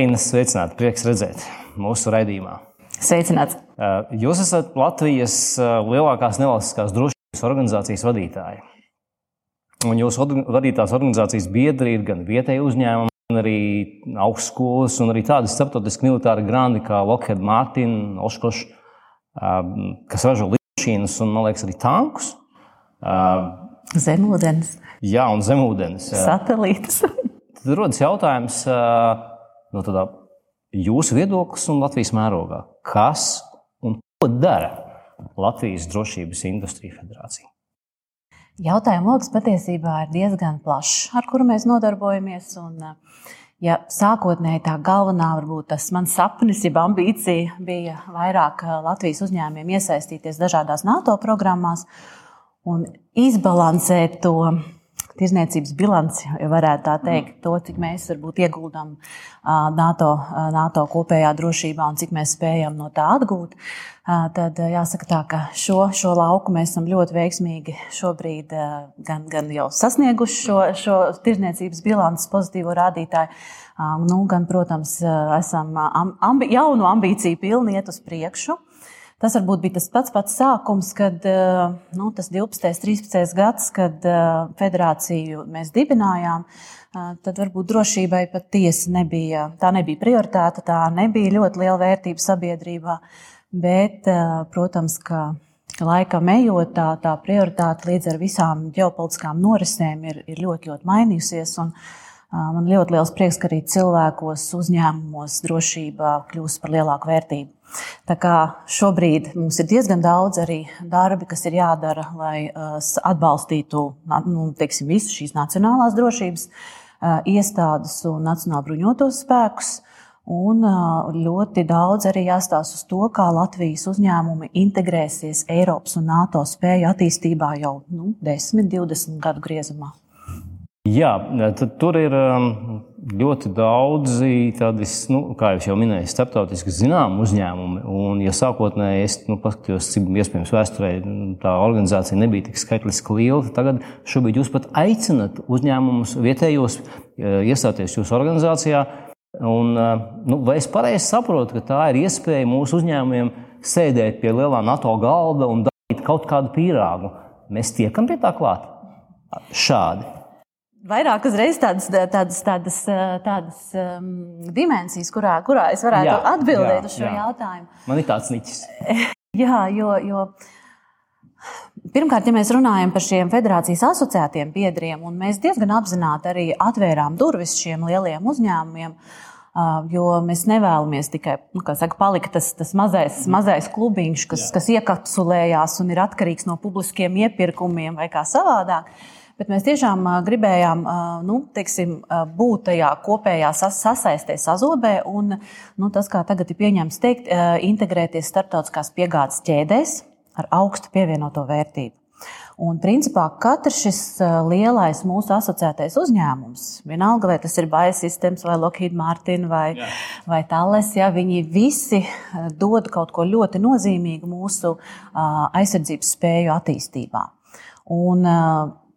Evīna, sveicināti! Prieks redzēt mūsu raidījumā. Sveicināts! Jūs esat Latvijas lielākās nevalstiskās drošības organizācijas vadītāji. Un jūsu vadītās organizācijas biedri ir gan vietēji uzņēmumi, gan arī augstskolas, un arī tādi starptautiski militāri grandi kā Lockheed Martin, Oshkosh, kas ražo lidmašīnas un, man liekas, arī tankus. Zemūdens. Jā, un zemūdens. Satelīts. Tad rodas jautājums no tādā jūsu viedoklis un Latvijas mērogā. Kas un ko dara Latvijas Drošības Industrija Federācija? Jautājuma lokus patiesībā ir diezgan plašs, ar kuru mēs nodarbojamies. Un, ja sākotnēji tā galvenā, varbūt tas mans sapnis, jeb ambīcija bija vairāk Latvijas uzņēmumiem iesaistīties dažādās NATO programmās un izbalansēt to tirzniecības bilanci, ja varētu tā teikt, to, cik mēs varbūt ieguldām NATO, NATO kopējā drošībā un cik mēs spējam no tā atgūt. Tad jāsaka tā, ka šo, šo lauku mēs esam ļoti veiksmīgi šobrīd gan, gan jau sasnieguši šo, šo tirzniecības bilances pozitīvo rādītāju, nu, gan, protams, esam ambi, jaunu ambīciju pilni iet uz priekšu. Tas varbūt bija tas pats pats sākums, kad eh, nu, tas 12. un 13. gads, kad eh, federāciju mēs dibinājām. Eh, tad varbūt drošībai patiesi nebija, tā nebija prioritāte, tā nebija ļoti liela vērtība sabiedrībā. Bet, protams, ka laikam ejot, tā, tā prioritāte līdz ar visām ģeopolitiskām norisēm ir, ir ļoti, ļoti mainījusies. Un, man ļoti liels prieks, ka arī cilvēkos, uzņēmumos drošība kļūst par lielāku vērtību. Tā kā šobrīd mums ir diezgan daudz arī darbi, kas ir jādara, lai uh, atbalstītu nu, teiksim, visu šīs nacionālās drošības uh, iestādes un nacionālo bruņotos spēkus. Un uh, ļoti daudz arī jāstāsta uz to, kā Latvijas uzņēmumi integrēsies Eiropas un NATO spēju attīstībā jau nu, 10, 20 gadu griezumā. Jā, tur ir um, ļoti daudzi tādi, nu, kā jau minēju, starptautiski zināmi uzņēmumi. Un, ja sākotnēji es nu, paskatījos, cik iespējams vēsturē tā organizācija nebija tik skaitliski liela, tad tagad šobrīd jūs pat aicinat uzņēmumus vietējos e, iestāties jūsu organizācijā. Un, e, nu, vai es pareizi saprotu, ka tā ir iespēja mūsu uzņēmumiem sēdēt pie lielā NATO galda un darīt kaut kādu pīrāgu? Mēs tiekam pie tā klāt šādi. Vairākas reizes tādas, tādas, tādas, tādas um, dimensijas, kurā, kurā es varētu jā, atbildēt jā, uz šo jā. jautājumu. Man ir tāds niķis. jā, jo, jo pirmkārt, ja mēs runājam par šiem federācijas asociētiem biedriem, un mēs diezgan apzināti arī atvērām durvis šiem lieliem uzņēmumiem. Jo mēs nevēlamies tikai nu, saka, palikt tas, tas mazais, mazais klubiņš, kas, Jā. kas iekapsulējās un ir atkarīgs no publiskiem iepirkumiem vai kā savādāk. Uh, Bet mēs tiešām gribējām nu, teiksim, būt tajā kopējā sasaistē, sazobē, un nu, tas, kā tagad ir pieņemts teikt, integrēties starptautiskās piegādes ķēdēs ar augstu pievienoto vērtību. Un, principā, katrs šis lielais mūsu asociētais uzņēmums, vienalga vai tas ir Bajas Systems, vai Lockheed Martin, vai, jā. vai Thales, ja, viņi visi dod kaut ko ļoti nozīmīgu mūsu aizsardzības spēju attīstībā. Un,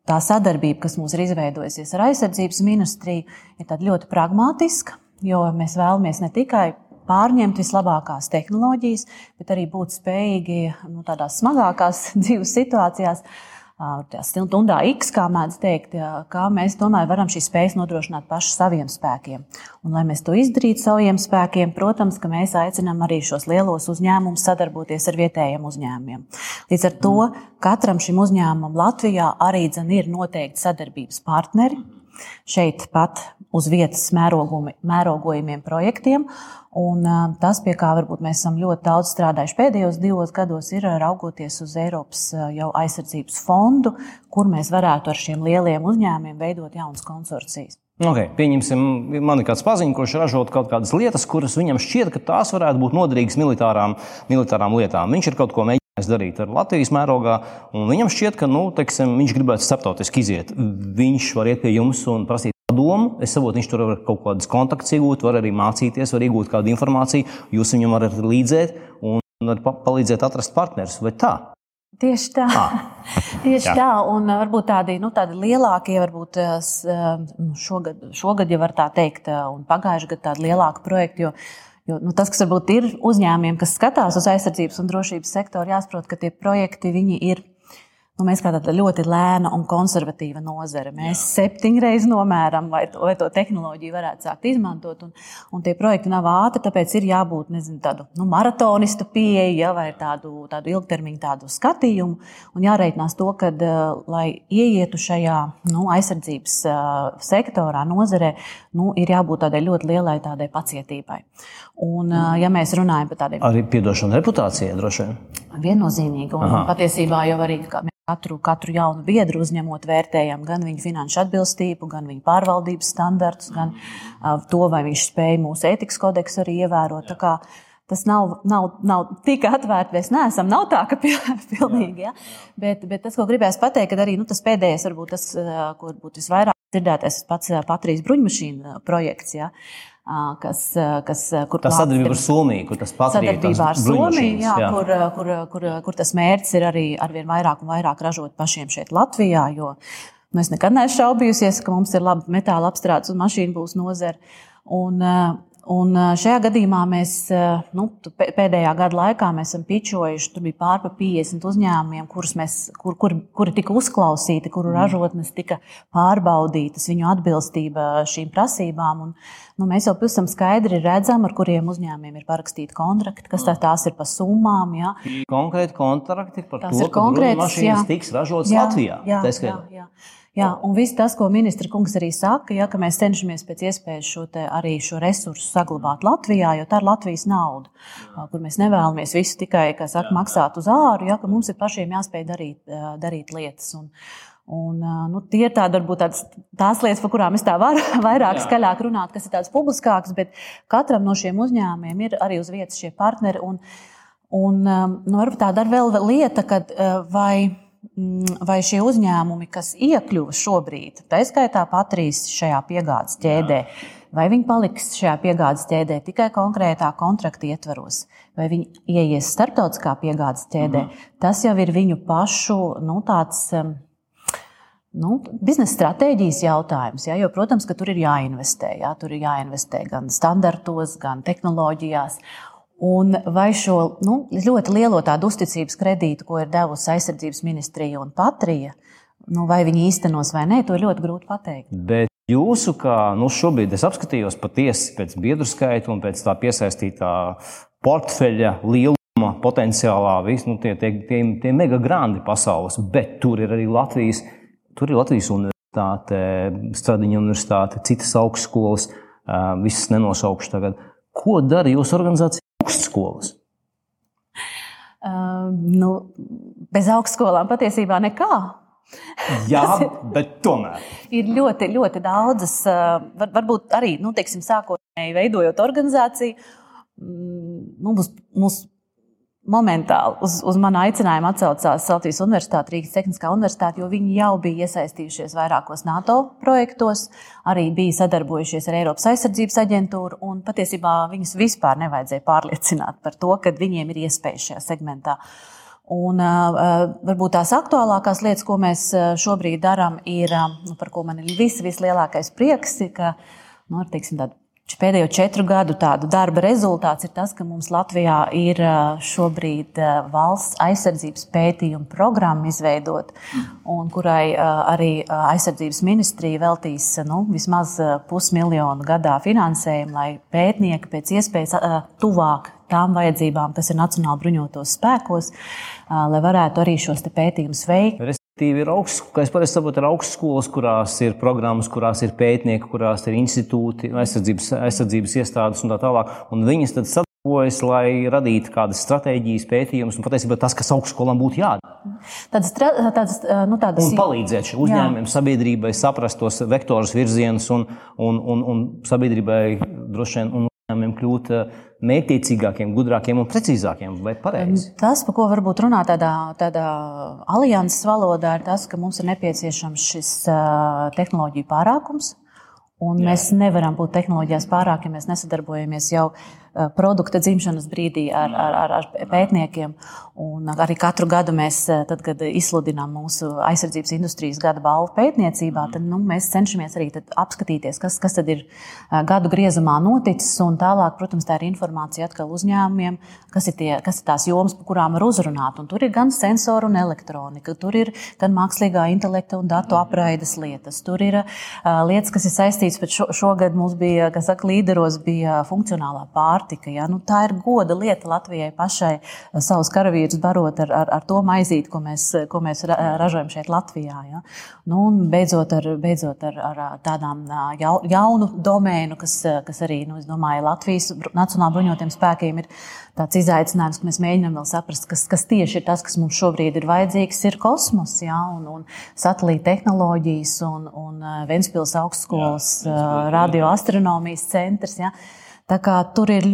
tā sadarbība, kas mums ir izveidojusies ar aizsardzības ministriju, ir ļoti pragmatiska, jo mēs vēlamies ne tikai pārņemt vislabākās tehnoloģijas, bet arī būt spējīgi nu, tādās smagākās dzīves situācijās stundā X, kā mēdz teikt, kā mēs tomēr varam šīs spējas nodrošināt paši saviem spēkiem. Un, lai mēs to izdarītu saviem spēkiem, protams, ka mēs aicinām arī šos lielos uzņēmumus sadarboties ar vietējiem uzņēmumiem. Līdz ar to katram šim uzņēmumam Latvijā arī ir noteikti sadarbības partneri šeit pat uz vietas mērogojumiem projektiem. Un tas, pie kā varbūt mēs esam ļoti daudz strādājuši pēdējos divos gados, ir raugoties uz Eiropas jau aizsardzības fondu, kur mēs varētu ar šiem lieliem uzņēmumiem veidot jaunas konsorcijas. Okay, pieņemsim, man ir kāds paziņš, kurš ražo kaut kādas lietas, kuras viņam šķiet, ka tās varētu būt noderīgas militārām, militārām lietām. Viņš ir kaut ko mēģinājis darīt ar Latvijas mērogā, un viņam šķiet, ka nu, teiksim, viņš gribētu starptautiski iziet. Viņš var iet pie jums un prasīt padomu. Es saprotu, viņš tur var kaut kādas kontaktus iegūt, var arī mācīties, var iegūt kādu informāciju. Jūs viņam varat līdzēt un palīdzēt atrast partnerus. Vai tā? Tieši tā. Ah. Tieši Jā. tā. Un varbūt tādi, nu, tādi lielākie, varbūt nu, šogad, šogad, ja var tā teikt, un pagājušajā gadā tādi lielāki projekti. Jo, jo nu, tas, kas varbūt ir uzņēmumiem, kas skatās uz aizsardzības un drošības sektoru, jāsaprot, ka tie projekti ir Nu, mēs kā tāda ļoti lēna un konservatīva nozare. Mēs Jā. septiņreiz nomēram, vai to, vai to tehnoloģiju varētu sākt izmantot. Un, un tie projekti nav ātri, tāpēc ir jābūt nezinu, tādu nu, maratonistu pieeja ja, vai tādu, tādu ilgtermiņu tādu skatījumu. Un jāreikinās to, ka, lai ieietu šajā nu, aizsardzības sektorā, nozarē, nu, ir jābūt tādai ļoti lielai tādai pacietībai. Un, ja mēs runājam par tādiem. Arī piedošana reputācijai droši vien. Viennozīmīgi. Un Aha. patiesībā jau arī Katru, katru jaunu biedru uzņemot, vērtējam gan viņa finanšu atbilstību, gan viņa pārvaldības standartus, gan uh, to, vai viņš spēj mūsu ētikas kodeksu arī ievērot. Tas nav, nav, nav tik atvērts, mēs neesam. Nav tā, ka pilnīgi. Ja? Bet, bet tas, ko gribēju pateikt, ka arī nu, tas pēdējais, varbūt tas, kur būtu visvairāk dzirdētais, tas pats Patrijas bruņmašīna projekts. Ja? Kas, kas kur tā sadarbība ar Somiju, kur tas pats ir sadarbībā ar Somiju, jā, jā. Kur, kur, kur, kur tas mērķis ir arī arvien vairāk un vairāk ražot pašiem šeit Latvijā, jo nu, es nekad neesmu šaubījusies, ka mums ir laba metāla apstrādes un mašīnu būs nozara. Un, Un šajā gadījumā mēs nu, pēdējā gada laikā esam pičojuši, tur bija pārpa 50 uzņēmumiem, kurus mēs, kur, kur, kuri tika uzklausīti, kuru mm. ražotnes tika pārbaudītas, viņu atbilstība šīm prasībām. Un, nu, mēs jau pavisam skaidri redzam, ar kuriem uzņēmumiem ir parakstīti kontrakti, kas tā, tās ir pa summām. Jā. Konkrēti kontrakti par tās to, ka mašīnas tiks ražotas Latvijā. Jā, jā, jā. Jā, un viss tas, ko ministra kungs arī saka, ja, ka mēs cenšamies pēc iespējas šo, arī šo resursu saglabāt Latvijā, jo tā ir Latvijas nauda, kur mēs nevēlamies visu tikai saka, maksāt uz āru, ja, ka mums ir pašiem jāspēj darīt, darīt lietas. Un, Un, nu, tie ir tādi, varbūt, tādas, tās lietas, par kurām es tā varu vairāk Jā. skaļāk runāt, kas ir tādas publiskākas, bet katram no šiem uzņēmumiem ir arī uz vietas šie partneri. Un, un, nu, varbūt tāda ir vēl lieta, kad vai vai šie uzņēmumi, kas iekļuva šobrīd, tā skaitā Patrīs šajā piegādes ķēdē, vai viņi paliks šajā piegādes ķēdē tikai konkrētā kontrakta ietvaros, vai viņi ieies starptautiskā piegādes ķēdē, mm. tas jau ir viņu pašu nu, tāds. Nu, biznesa stratēģijas jautājums, ja, jo, protams, ka tur ir jāinvestē. Ja, tur ir jāinvestē gan standartos, gan tehnoloģijās. Un vai šo nu, ļoti lielo tādu uzticības kredītu, ko ir devusi aizsardzības ministrija un Patrija, nu, vai viņi īstenos vai nē, to ir ļoti grūti pateikt. Bet jūsu, kā nu, šobrīd es apskatījos patiesi pēc biedru skaita un pēc tā piesaistītā portfeļa lieluma potenciālā, vis, nu, tie, tie, tie, tie mega grandi pasaules, bet tur ir arī Latvijas, tur ir Latvijas universitāte, Stradiņa universitāte, citas augstskolas, visas nenosaukšu tagad. Ko dara jūsu organizācija? Augstskolas? Uh, nu, bez augstskolām patiesībā nekā. Jā, bet tomēr. ir ļoti, ļoti daudzas, uh, var, varbūt arī, nu, teiksim, sākotnēji veidojot organizāciju, mums, mums momentāli uz, uz manu aicinājumu atsaucās Latvijas Universitāte, Rīgas Tehniskā Universitāte, jo viņi jau bija iesaistījušies vairākos NATO projektos, arī bija sadarbojušies ar Eiropas aizsardzības aģentūru. Patiesībā viņus vispār nevajadzēja pārliecināt par to, ka viņiem ir iespēja šajā segmentā. Un, uh, varbūt tās aktuālākās lietas, ko mēs šobrīd darām, ir, uh, par ko man ir vis, vislielākais prieks, ka nu, teiksim, Pēdējo četru gadu tādu darba rezultāts ir tas, ka mums Latvijā ir šobrīd valsts aizsardzības pētījuma programma izveidota, kurai arī aizsardzības ministrija veltīs nu, vismaz pusmiljonu gadā finansējumu, lai pētnieki pēc iespējas tuvāk tām vajadzībām, kas ir Nacionāla bruņotos spēkos, lai varētu arī šos pētījumus veikt. Ir augsts, kā es pareizi saprotu, ir augstskolas, kurās ir programmas, kurās ir pētnieki, kurās ir institūti, aizsardzības, aizsardzības iestādes un tā tālāk. Un viņas tad sadarbojas, lai radītu kādas stratēģijas, pētījumus, un patiesībā tas, kas augstskolām būtu jādara. Tādas, tādas, nu, tādas... Un palīdzēt uzņēmumiem, sabiedrībai saprast tos vektorus, virzienus un, un, un, un sabiedrībai droši vien uzņēmumiem kļūt mērķiecīgākiem, gudrākiem un precīzākiem. Vai pareizi? Tas, par ko varbūt runā tādā, tādā alianses valodā, ir tas, ka mums ir nepieciešams šis tehnoloģiju pārākums. Un Jā. mēs nevaram būt tehnoloģijās pārāk, ja mēs nesadarbojamies jau produkta dzimšanas brīdī ar, ar, ar, ar pētniekiem. Un arī katru gadu mēs, tad, kad izsludinām mūsu aizsardzības industrijas gada balvu pētniecībā, tad nu, mēs cenšamies arī apskatīties, kas, kas tad ir gadu griezumā noticis. Un tālāk, protams, tā ir informācija atkal uzņēmumiem, kas ir, tie, kas ir tās jomas, par kurām var uzrunāt. Un tur ir gan sensoru un elektronika, tur ir gan mākslīgā intelekta un datu apraides lietas. Tur ir uh, lietas, kas ir saistītas, bet šo, šogad mums bija, kas saka, līderos bija funkcionālā pārtika. Ja? Nu, tā ir goda lieta Latvijai pašai savus karavīrus barot ar, ar, ar to maizīti, ko mēs, ko mēs ražojam šeit Latvijā. Ja? Nu, un beidzot ar, beidzot ar, ar tādām jaunu domēnu, kas, kas arī, nu, domāju, Latvijas Nacionālajiem bruņotiem spēkiem ir tāds izaicinājums, ka mēs mēģinām vēl saprast, kas, kas tieši ir tas, kas mums šobrīd ir vajadzīgs, ir kosmos, ja? un, un satelīta tehnoloģijas un, un Ventspils augstskolas radioastronomijas centrs. Ja? Tā kā tur ir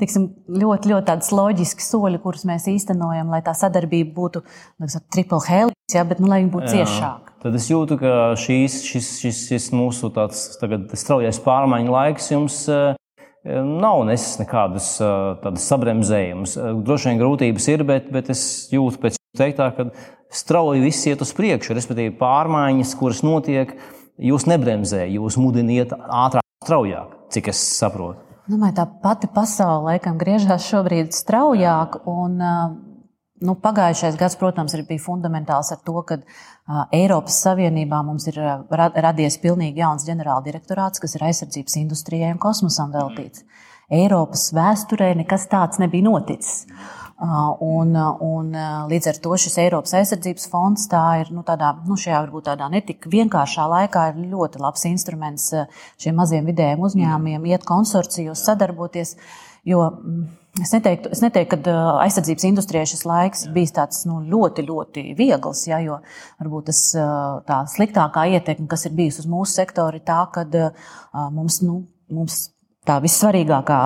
tiksim, ļoti, ļoti loģiski soļi, kurus mēs īstenojam, lai tā sadarbība būtu nu, triple helix, ja, bet nu, lai viņa būtu ciešāka. Tad es jūtu, ka šīs, šis, šis, šis mūsu straujais pārmaiņu laiks jums nav nesis nekādus sabremzējumus. Droši vien grūtības ir, bet, bet es jūtu pēc teiktā, ka strauji viss iet uz priekšu, respektīvi pārmaiņas, kuras notiek, jūs nebremzē, jūs mudiniet ātrāk, straujāk, cik es saprotu. Domāju, tā pati pasaule laikam griežās šobrīd straujāk. Un, nu, pagājušais gads, protams, bija fundamentāls ar to, ka Eiropas Savienībā mums ir radies pilnīgi jauns ģenerāldirektorāts, kas ir aizsardzības industrijai un kosmosam veltīts. Eiropas vēsturē nekas tāds nebija noticis. Un, un, līdz ar to šis Eiropas aizsardzības fonds ir nu, tādā, nu, šajā varbūt tādā netik vienkāršā laikā ļoti labs instruments šiem maziem vidējiem uzņēmumiem, iet konsorcijos, sadarboties. Jo mm, es neteiktu, es neteiktu ka aizsardzības industrijai šis laiks ir bijis tāds nu, ļoti, ļoti viegls. Ja, jo varbūt tas, tā sliktākā ietekme, kas ir bijusi uz mūsu sektoru, ir tā, ka mums, nu, mums tā vissvarīgākā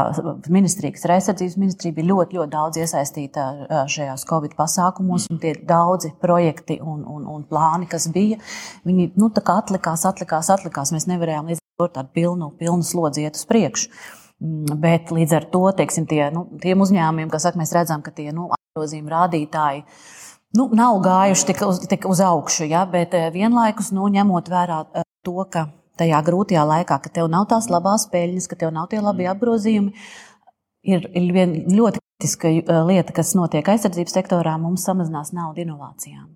ministrija, kas ir aizsardzības ministrija, bija ļoti, ļoti daudz iesaistīta šajās Covid pasākumos, un tie daudzi projekti un, un, un plāni, kas bija, viņi nu, atlikās, atlikās, atlikās. Mēs nevarējām līdz ar tādu pilnu, pilnu slodzi iet uz priekšu. Mm, bet līdz ar to teiksim, tie, nu, tiem uzņēmumiem, kas saka, mēs redzam, ka tie nu, apgrozījuma rādītāji nu, nav gājuši tik uz, tik uz augšu, ja, bet vienlaikus nu, ņemot vērā to, ka tajā grūtajā laikā, ka tev nav tās labās peļņas, ka tev nav tie labie mm. apgrozījumi, ir, ir viena ļoti kritiska uh, lieta, kas notiek aizsardzības sektorā, mums samazinās naudu inovācijām.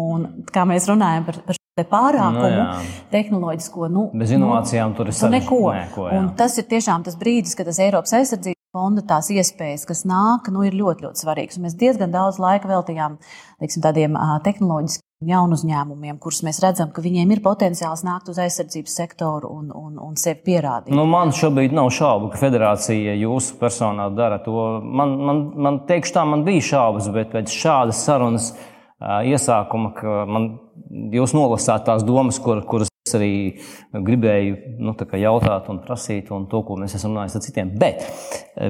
Un, kā mēs runājam par, par pārākumu, nu tehnoloģisko, nu, bez inovācijām tur ir sarežģīti. Jā. un tas ir tiešām tas brīdis, kad tas Eiropas aizsardzības fonda tās iespējas, kas nāk, nu, ir ļoti, ļoti svarīgas. Un mēs diezgan daudz laika veltījām teiksim, tādiem tehnoloģiskiem jaunu uzņēmumiem, kurus mēs redzam, ka viņiem ir potenciāls nākt uz aizsardzības sektoru un, un, un sevi pierādīt. Nu, man šobrīd nav šaubu, ka federācija jūsu personā dara to. Man, man, man teikšu, tā man bija šaubas, bet pēc šādas sarunas iesākuma, ka man jūs nolasāt tās domas, kur, kuras es arī gribēju nu, jautāt un prasīt, un to, ko mēs esam runājuši ar citiem. Bet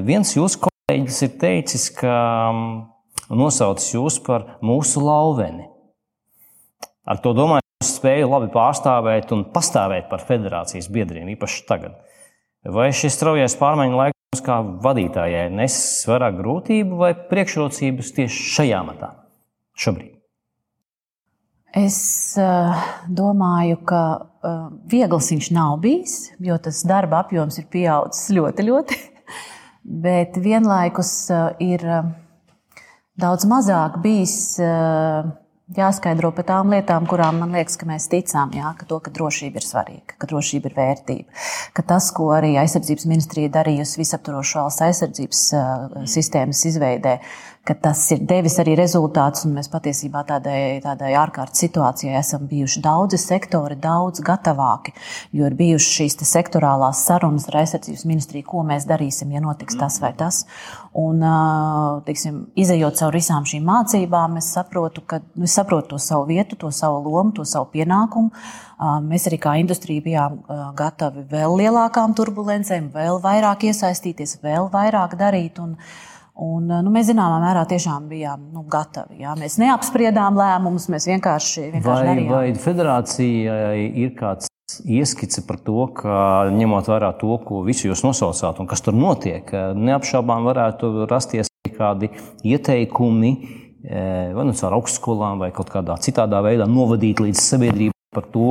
viens jūsu kolēģis ir teicis, ka nosaucis jūs par mūsu lauveni. Ar to domāju, es spēju labi pārstāvēt un pastāvēt par federācijas biedriem, īpaši tagad. Vai šis straujais pārmaiņu laiks kā vadītājai nesis vairāk grūtību vai priekšrocības tieši šajā matā šobrīd? Es uh, domāju, ka uh, viegls viņš nav bijis, jo tas darba apjoms ir pieaudzis ļoti, ļoti. Bet vienlaikus uh, ir daudz mazāk bijis jāskaidro par tām lietām, kurām man liekas, ka mēs ticām, jā, ka to, ka drošība ir svarīga, ka drošība ir vērtība, ka tas, ko arī aizsardzības ministrija darījusi visaptvarošo valsts aizsardzības sistēmas izveidē, ka tas ir devis arī rezultātus, un mēs patiesībā tādai, tādai ārkārtas situācijai esam bijuši daudzi sektori daudz gatavāki, jo ir bijušas šīs sektorālās sarunas ar aizsardzības ministriju, ko mēs darīsim, ja notiks tas vai tas. Un, tiksim, izējot cauri visām šīm mācībām, es saprotu, ka, nu, es saprotu to savu vietu, to savu lomu, to savu pienākumu. Mēs arī kā industrija bijām gatavi vēl lielākām turbulencēm, vēl vairāk iesaistīties, vēl vairāk darīt. Un, Un, nu, mēs zināmā mērā tiešām bijām nu, gatavi. Jā. Mēs neapspriedām lēmumus, mēs vienkārši, vienkārši vai, darījām. Vai federācijai ir kāds ieskice par to, ka ņemot vērā to, ko visi jūs nosaucāt un kas tur notiek, neapšaubām varētu rasties kādi ieteikumi, vai nu caur augstskolām, vai kaut kādā citādā veidā novadīt līdz sabiedrībai par to,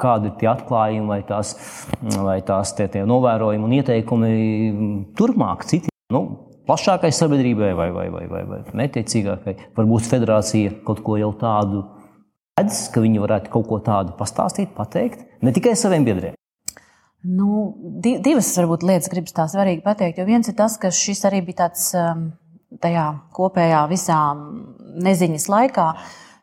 kādi ir tie atklājumi, vai tās, vai tās tie, tie novērojumi un ieteikumi turpmāk citiem. Nu, plašākai sabiedrībai vai, vai, vai, vai, vai mērķiecīgākai. Varbūt federācija kaut ko jau tādu redz, ka viņi varētu kaut ko tādu pastāstīt, pateikt, ne tikai saviem biedriem. Nu, divas varbūt lietas gribas tā svarīgi pateikt. Jo viens ir tas, ka šis arī bija tāds um, tajā kopējā visā neziņas laikā.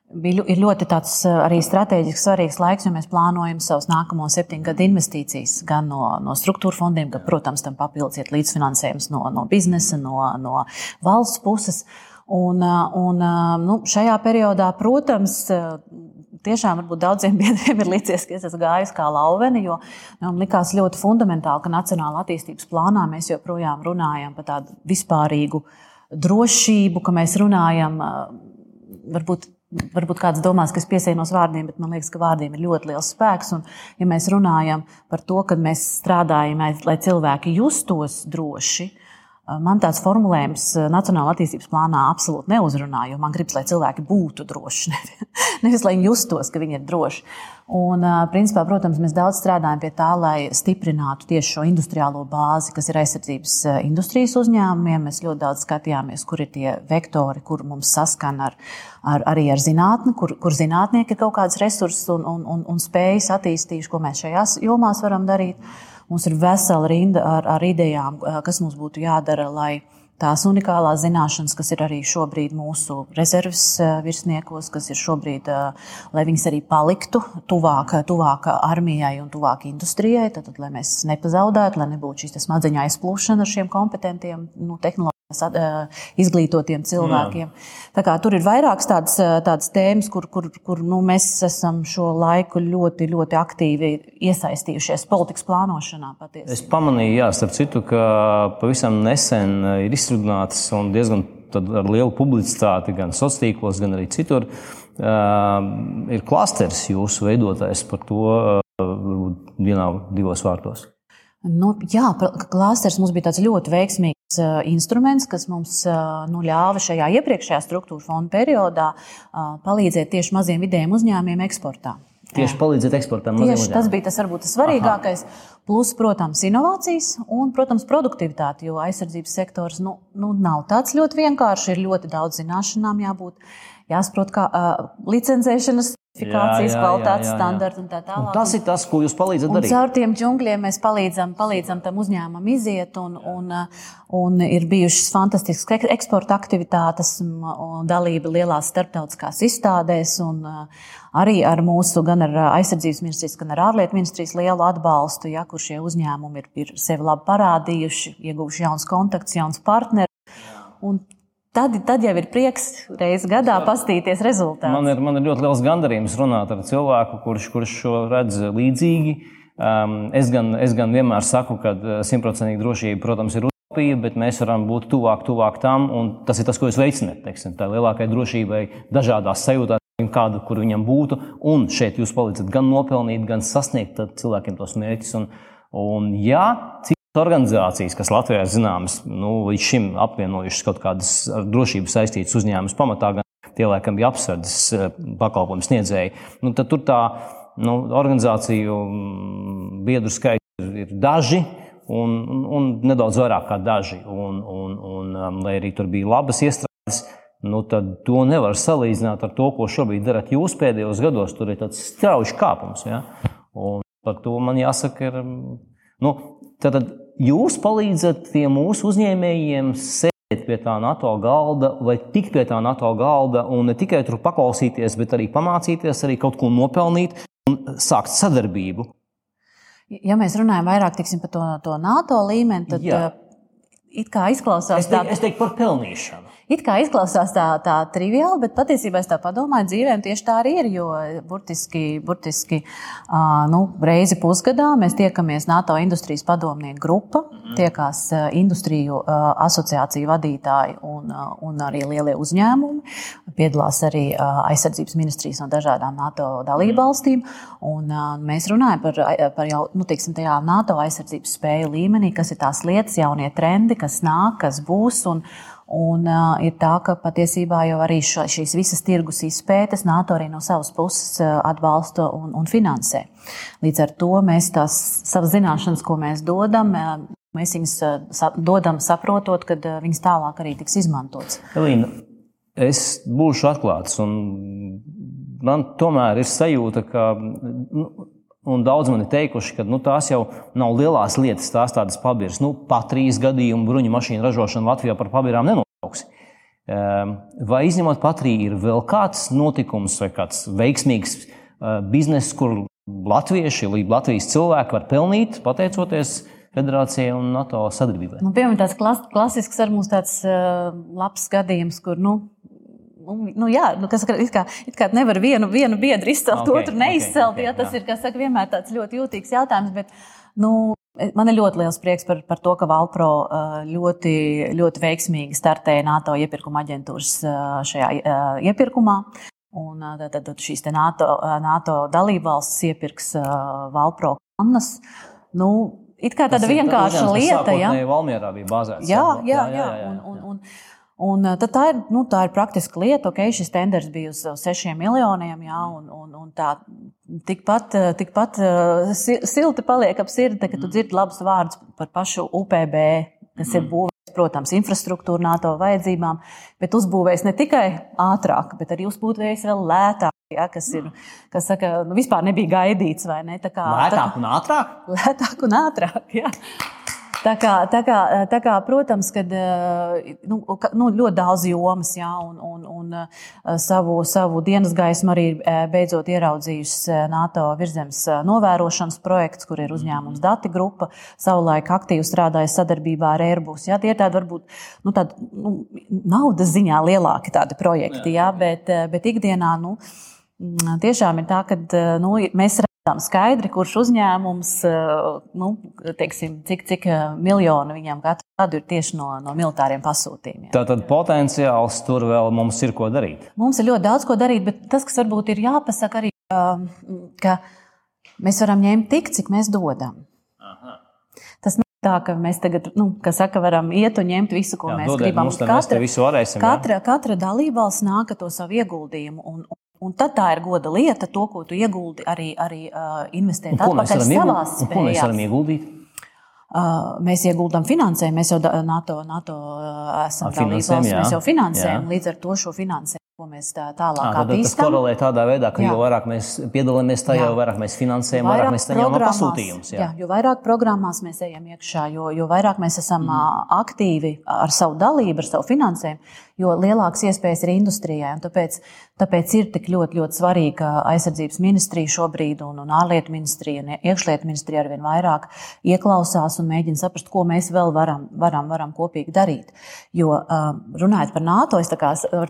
Bija, ir ļoti tāds arī strateģiski svarīgs laiks, jo mēs plānojam savus nākamo septiņu gadu investīcijas gan no, no struktūra fondiem, gan, protams, tam papildus ir līdzfinansējums no, no biznesa, no, no valsts puses. Un, un, nu, šajā periodā, protams, tiešām varbūt daudziem biedriem ir licies, ka es esmu gājis kā lauveni, jo man likās ļoti fundamentāli, ka Nacionāla attīstības plānā mēs joprojām runājam par tādu vispārīgu drošību, ka mēs runājam varbūt. Varbūt kāds domās, ka es piesienos vārdiem, bet man liekas, ka vārdiem ir ļoti liels spēks. Un, ja mēs runājam par to, ka mēs strādājam, lai cilvēki justos droši, uh, Man tāds formulējums eh, Nacionālajā attīstības plānā absolūti neuzrunā, jo man gribas, lai cilvēki būtu droši, nevis lai viņi justos, ka viņi ir droši. Un, principā, protams, mēs daudz strādājam pie tā, lai stiprinātu tieši šo industriālo bāzi, kas ir aizsardzības industrijas uzņēmumiem. Mēs ļoti daudz skatījāmies, kur ir tie vektori, kur mums saskan ar, ar, arī ar zinātni, kur, kur zinātnieki ir kaut kādas resursus un, un, un, un spējas attīstījuši, ko mēs šajās jomās varam darīt. Mums ir vesela rinda ar, ar idejām, kas mums būtu jādara, lai tās unikālās zināšanas, kas ir arī šobrīd mūsu rezerves virsniekos, kas ir šobrīd, lai viņas arī paliktu tuvāk, tuvāk armijai un tuvāk industrijai, tad, tad lai mēs nepazaudētu, lai nebūtu šīs smadzeņu aizplūšana ar šiem kompetentiem nu, tehnoloģiem izglītotiem cilvēkiem. Kā, tur ir vairākas tādas, tādas tēmas, kur, kur, kur nu, mēs esam šo laiku ļoti, ļoti aktīvi iesaistījušies politikas plānošanā. Patiesi. Es pamanīju, jā, starp citu, ka pavisam nesen ir izsludināts un diezgan ar lielu publicitāti gan sociālos tīklos, gan arī citur. Uh, ir klasteris jūsu veidotais par to, uh, vienā, divos vārtos. Nu, jā, klāsters mums bija tāds ļoti veiksmīgs instruments, kas mums nu, ļāva šajā iepriekšējā struktūra fonda periodā palīdzēt tieši maziem vidējiem uzņēmumiem eksportā. Tieši Jā. palīdzēt eksportam. Tieši tas bija tas varbūt tas svarīgākais. Aha. Plus, protams, inovācijas un, protams, produktivitāte, jo aizsardzības sektors nu, nu, nav tāds ļoti vienkāršs. Ir ļoti daudz zināšanām jābūt, jāsaprot, kā uh, licencēšanas certifikācijas, kvalitātes standarti un tā tālāk. Un tas ir tas, ko jūs palīdzat darīt. Caur tiem džungļiem mēs palīdzam, palīdzam tam uzņēmumam iziet, un, un, un ir bijušas fantastiskas eksporta aktivitātes, un dalība lielās starptautiskās izstādēs, un arī ar mūsu, gan ar aizsardzības ministrijas, gan ar ārlietu ministrijas lielu atbalstu, ja, kur šie uzņēmumi ir, ir sevi labi parādījuši, ieguvuši jauns kontakts, jauns partneri. Un Tad, tad jau ir prieks reizes gadā pastīties rezultātus. Man ir, man ir ļoti liels gandarījums runāt ar cilvēku, kurš, kurš šo redz līdzīgi. Um, es, gan, es gan vienmēr saku, ka uh, simtprocentīga drošība, protams, ir utopija, bet mēs varam būt tuvāk, tuvāk tam, un tas ir tas, ko jūs veicināt. Tā lielākai drošībai, dažādās sajūtās, kāda, kur viņam būtu. Un šeit jūs palīdzat gan nopelnīt, gan sasniegt cilvēkiem tos mērķus. Un, un jā, Organizācijas, kas Latvijā ir zināmas, nu, līdz šim apvienojušas kaut kādas ar drošību saistītas uzņēmumus pamatā, gan tie, laikam, bija apsardzes eh, pakalpojumu sniedzēji. Nu, tad tur tā nu, organizāciju mm, biedru skaits ir daži. Un, un, un nedaudz vairāk kā daži. Un, un, un, um, lai arī tur bija labas iestrādes, nu, tad to nevar salīdzināt ar to, ko šobrīd darat jūs pēdējos gados. Tur ir tāds strauji kāpums. Ja? Un par to man jāsaka, ir. Nu, Tad jūs palīdzat tiem mūsu uzņēmējiem sēdēt pie tā NATO galda vai tikt pie tā NATO galda un ne tikai tur paklausīties, bet arī pamācīties, arī kaut ko nopelnīt un sākt sadarbību. Ja mēs runājam vairāk tiksim, par to, to NATO līmeni, tad Jā. it kā izklausās tā, es teiktu par pelnīšanu. It kā izklausās tā, tā triviāli, bet patiesībā es tā padomāju, dzīvē tieši tā arī ir. Jo burtiski, burtiski nu, reizi pusgadā mēs tiekamies NATO industrijas padomnieku grupa, mhm. tiekās industriju asociāciju vadītāji un, un arī lielie uzņēmumi. Piedalās arī aizsardzības ministrijas no dažādām NATO dalībvalstīm. Un, mēs runājam par, par jau nu, tiksim, NATO aizsardzības spēju līmenī, kas ir tās lietas, jaunie trendi, kas nāk, kas būs. Un, Un, uh, ir tā, ka patiesībā jau arī šo, šīs visas tirgus izpētes NATO arī no savas puses atbalsta un, un finansē. Līdz ar to mēs tās savas zināšanas, ko mēs dodam, mēs viņus dodam saprotot, ka viņas tālāk arī tiks izmantotas. Elīna, es būšu atklāts, un man tomēr ir sajūta, ka. Nu, Un daudz man ir teikuši, ka nu, tās jau nav lielās lietas, tās tādas pabiras. Nu, Patrijas gadījumu bruņu mašīnu ražošanu Latvijā par pabirām nenosauks. Ehm, vai izņemot Patriju, ir vēl kāds notikums vai kāds veiksmīgs eh, bizness, kur latvieši, Latvijas cilvēki var pelnīt pateicoties Federācijai un NATO sadarbībai? Nu, piemēram, tāds klas, klasisks ar mums tāds uh, labs gadījums, kur nu, nu, jā, nu, kas it kā, it kā nevar vienu, vienu biedru izcelt, okay, otru neizcelt. Okay, okay, jā, tas jā. ir, kas saka, vienmēr tāds ļoti jūtīgs jautājums. Bet, nu, Man ir ļoti liels prieks par, par to, ka Valpro ļoti, ļoti veiksmīgi startēja NATO iepirkuma aģentūras šajā iepirkumā. Un tad, tad šīs NATO, NATO dalībvalstis iepirks Valpro kannas. Nu, it kā tāda vienkārša lieta. Jā, Valmierā bija bāzēts. Jā, jā, jā. jā, jā, jā. Un, un, un, Un, tā, ir, nu, tā ir praktiska lieta. Okay, šis tenders bija uz 6 miljoniem, jā, un, un, un tā tikpat, tikpat silti paliek ap sirdi, kad tu mm. dzirdi labus vārdus par pašu UPB, kas ir mm. būvēts, protams, infrastruktūra NATO vajadzībām, bet uzbūvējis ne tikai ātrāk, bet arī uzbūvējis vēl lētāk. Ja, kas ir, kas saka, nu, vispār nebija gaidīts, vai ne? Tā kā, lētāk un ātrāk? Lētāk un ātrāk, jā. Tā kā, tā kā, tā kā, protams, ka nu, nu, ļoti daudz jomas, jā, un, un, un savu, savu dienas gaismu arī beidzot ieraudzījusi NATO virzemes novērošanas projekts, kur ir uzņēmums dati grupa, savulaik aktīvi strādāja sadarbībā ar Airbus. Jā, tie ir tādi varbūt nu, tādi, nu, naudas ziņā lielāki tādi projekti, jā, bet, bet ikdienā nu, tiešām ir tā, ka nu, mēs skaidri, kurš uzņēmums, eh, nu, teiksim, cik, cik eh, miljoni viņam katru gadu ir tieši no, no militāriem pasūtījumiem. Tātad potenciāls tur vēl mums ir ko darīt. Mums ir ļoti daudz ko darīt, bet tas, kas varbūt ir jāpasaka arī, ka mēs varam ņemt tik, cik mēs dodam. Aha. Tas tā, ka mēs tagad, nu, kā saka, varam iet un ņemt visu, ko Jā, mēs gribam. Mums katra, visu varēsim, katra, katra dalībvalsts nāk ar to savu ieguldījumu. Un, un Un tad tā ir goda lieta, to, ko tu ieguldi, arī, arī uh, investēt atpakaļ savā spējā. Ko mēs varam ieguldīt? Uh, mēs ieguldām finansējumu, mēs jau NATO, NATO esam dalībvalsts, mēs jau finansējam, jā. līdz ar to šo finansējumu ko mēs tā, tālāk à, attīstām. Tas korelē tādā veidā, ka jā. jo vairāk mēs piedalāmies tajā, jo vairāk mēs finansējam, vairāk, vairāk mēs saņemam pasūtījumus. Jā. jā, jo vairāk programmās mēs ejam iekšā, jo, jo vairāk mēs esam mm. aktīvi ar savu dalību, ar savu finansējumu, jo lielākas iespējas ir industrijai. Tāpēc, tāpēc ir tik ļoti, ļoti svarīgi, ka aizsardzības ministrija šobrīd un, un ārlietu ministrija un iekšlietu ministrija arvien vairāk ieklausās un mēģina saprast, ko mēs vēl varam, varam, varam kopīgi darīt. Jo runājot par NATO, es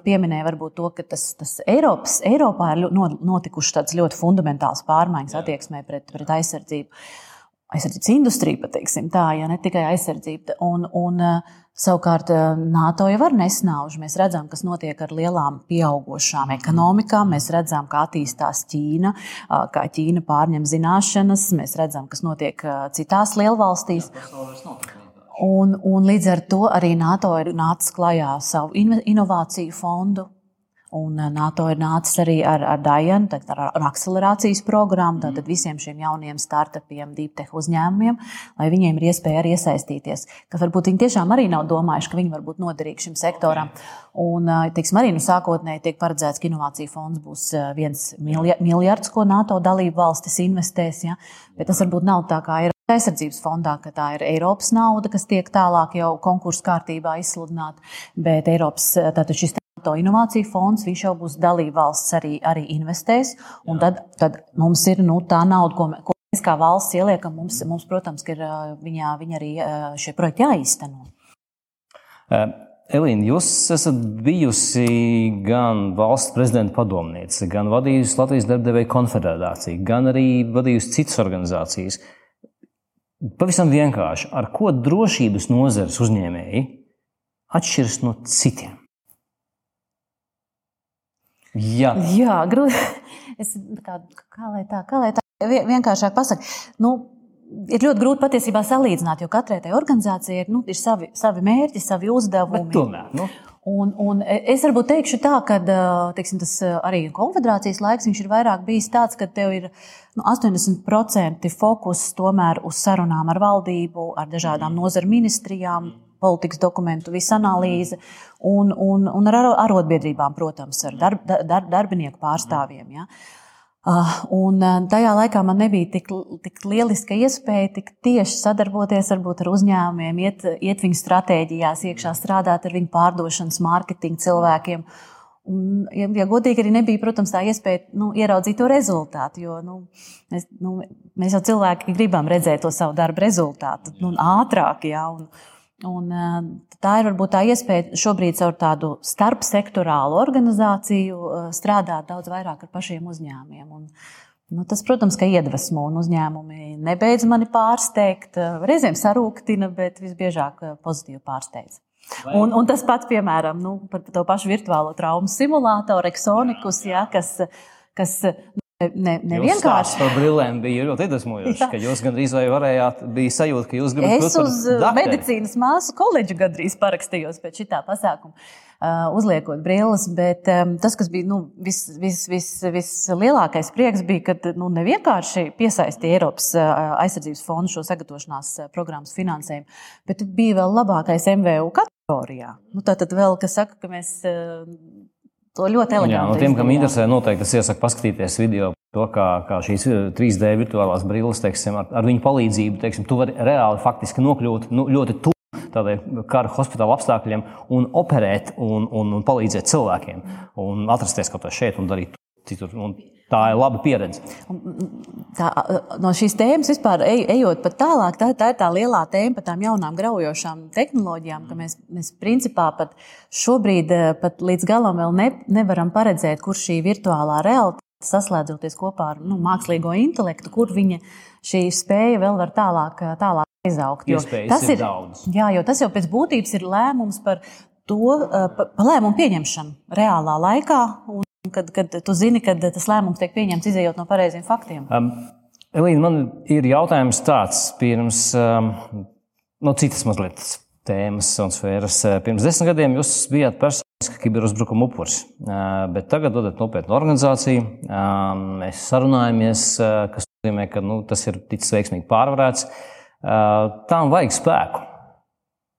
pieminēju varbūt to, ka tas, tas Eiropas, Eiropā ir notikušas tādas ļoti fundamentālas pārmaiņas Jā. attieksmē pret, pret aizsardzību. Aizsardzības industrija, pateiksim tā, ja ne tikai aizsardzība. Un, un, savukārt NATO jau var nesnauž. Mēs redzam, kas notiek ar lielām pieaugušām ekonomikām. Mēs redzam, kā attīstās Ķīna, kā Ķīna pārņem zināšanas. Mēs redzam, kas notiek citās lielvalstīs. Jā, Un, un līdz ar to arī NATO ir nācis klajā savu inovāciju fondu, Un eh, NATO ir nācis arī ar, ar Dajanu, ar, ar akcelerācijas programmu, tātad mm. visiem šiem jauniem startupiem, deeptech uzņēmumiem, lai viņiem ir iespēja arī iesaistīties. Kas varbūt viņi tiešām arī nav domājuši, ka viņi var būt noderīgi šim sektoram. Un, eh, teiksim, arī nu, sākotnēji tiek paredzēts, ka inovāciju fonds būs eh, viens miljards, ko NATO dalību valstis investēs. Ja? Bet tas varbūt nav tā kā ir aizsardzības fondā, ka tā ir Eiropas nauda, kas tiek tālāk jau konkursu kārtībā izsludināta. Bet Eiropas, tātad šis To inovāciju fonds, viņš jau būs dalībvalsts arī, arī investēs, un tad, tad mums ir nu, tā nauda, ko, ko mēs kā valsts ieliekam. Mums, mums protams, ir viņā, viņa arī šie projekti jāīsteno. Elīna, jūs esat bijusi gan valsts prezidenta padomniece, gan vadījusi Latvijas darbdevēju konfederāciju, gan arī vadījusi citas organizācijas. Pavisam vienkārši, ar ko drošības nozares uzņēmēji atšķiras no citiem? Jā, Jā grūti. Es, kā, kā lai tā, kā lai tā vienkāršāk pasakā. Nu, ir ļoti grūti patiesībā salīdzināt, jo katrai tai organizācijai ir, nu, ir savi, savi mērķi, savi uzdevumi. Bet tomēr, nu. Un, un es varbūt teikšu tā, ka teiksim, tas arī konfederācijas laiks ir vairāk bijis tāds, ka tev ir nu, 80% fokus tomēr uz sarunām ar valdību, ar dažādām nozaru ministrijām, politikas dokumentu, visu analīzi un, un, un ar arotbiedrībām, protams, ar darb, darb, darbinieku pārstāvjiem. Ja. Ah, un eh, tajā laikā man nebija tik, tik lieliska iespēja tik tieši sadarboties varbūt, ar uzņēmumiem, iet, iet viņu stratēģijās, iekšā strādāt ar viņu pārdošanas, mārketinga cilvēkiem. Un, ja, ja godīgi arī nebija, protams, tā iespēja nu, ieraudzīt to rezultātu, jo nu, mēs, nu, mēs jau cilvēki gribam redzēt to savu darbu rezultātu nu, ātrāk. Ja, un, Un, tā ir varbūt tā iespēja šobrīd ar tādu starpsektorālu organizāciju strādāt daudz vairāk ar pašiem uzņēmumiem. Un, nu, tas, protams, ka iedvesmo un uzņēmumi nebeidz mani pārsteigt. Reizēm sarūktina, bet visbiežāk pozitīvi pārsteidz. Un, un tas pats, piemēram, nu, par to pašu virtuālo traumu simulātoru, Exonikus, ja, kas, kas Ne, ne vienkārši par brillēm bija ļoti iedvesmojoši, ka jūs gandrīz vai varējāt, bija sajūta, ka jūs gribat būt par Es uz medicīnas māsu koledžu gandrīz parakstījos pēc šitā pasākuma, uh, uzliekot brilles, bet um, tas, kas bija nu, vis, vis, vis, vislielākais prieks, bija, ka nu, nevienkārši piesaistīja Eiropas uh, aizsardzības fondu šo sagatavošanās uh, programmas finansējumu, bet bija vēl labākais MVU kategorijā. Nu, tā tad vēl, kas saka, ka mēs uh, to ļoti eleganti. Jā, no tiem, kam interesē, noteikti es iesaku paskatīties video. To, kā, kā šīs 3D eh, virtuālās brilles, teiksim, ar, ar viņu palīdzību, teiksim, tu vari reāli faktiski nokļūt nu, ļoti tuvu tādiem kara hospitāla apstākļiem un operēt un, un, un palīdzēt cilvēkiem. Un atrasties kaut kā šeit un darīt citur. Un tā ir laba pieredze. Tā, no šīs tēmas vispār ej, ejot pat tālāk, tā, tā ir tā lielā tēma par tām jaunām graujošām tehnoloģijām, ka mēs, mēs principā pat šobrīd pat līdz galam vēl ne, nevaram paredzēt, kur šī virtuālā realitāte saslēdzoties kopā ar nu, mākslīgo intelektu, kur viņa šī spēja vēl var tālāk, tālāk izaugt. Tas ir, ir daudz. Jā, jo tas jau pēc būtības ir lēmums par to pa, pa lēmumu pieņemšanu reālā laikā. Un Kad, kad tu zini, ka tas lēmums tiek pieņemts izējot no pareiziem faktiem? Um, Elīna, man ir jautājums tāds, pirms um, no citas mazliet tēmas un sfēras. Pirms desmit gadiem jūs bijāt personiski kiberuzbrukuma upuris, uh, bet tagad dodat nopietnu organizāciju. Um, mēs sarunājamies, uh, kas nozīmē, ka nu, tas ir ticis veiksmīgi pārvarēts. Uh, tām vajag spēku.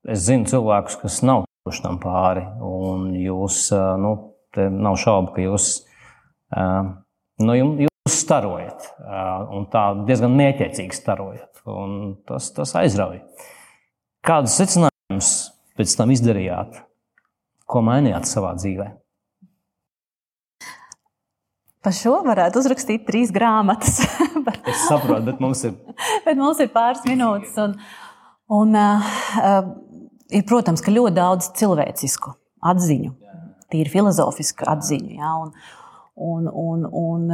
Es zinu cilvēkus, kas nav tikuši tam pāri, un jūs nu, nav šaubu, ka jūs, nu, jūs starojat. Un tā diezgan mētiecīgi starojat. Tas, tas aizrauja. Kādus secinājumus pēc tam izdarījāt? Ko mainījāt savā dzīvē? Par šo varētu uzrakstīt trīs grāmatas. es saprotu, bet mums ir. bet mums ir pāris minūtes. Un, un, uh, ir, protams, ka ļoti daudz cilvēcisku atziņu tīri filozofisku atziņu. Ja, un, un, un, un,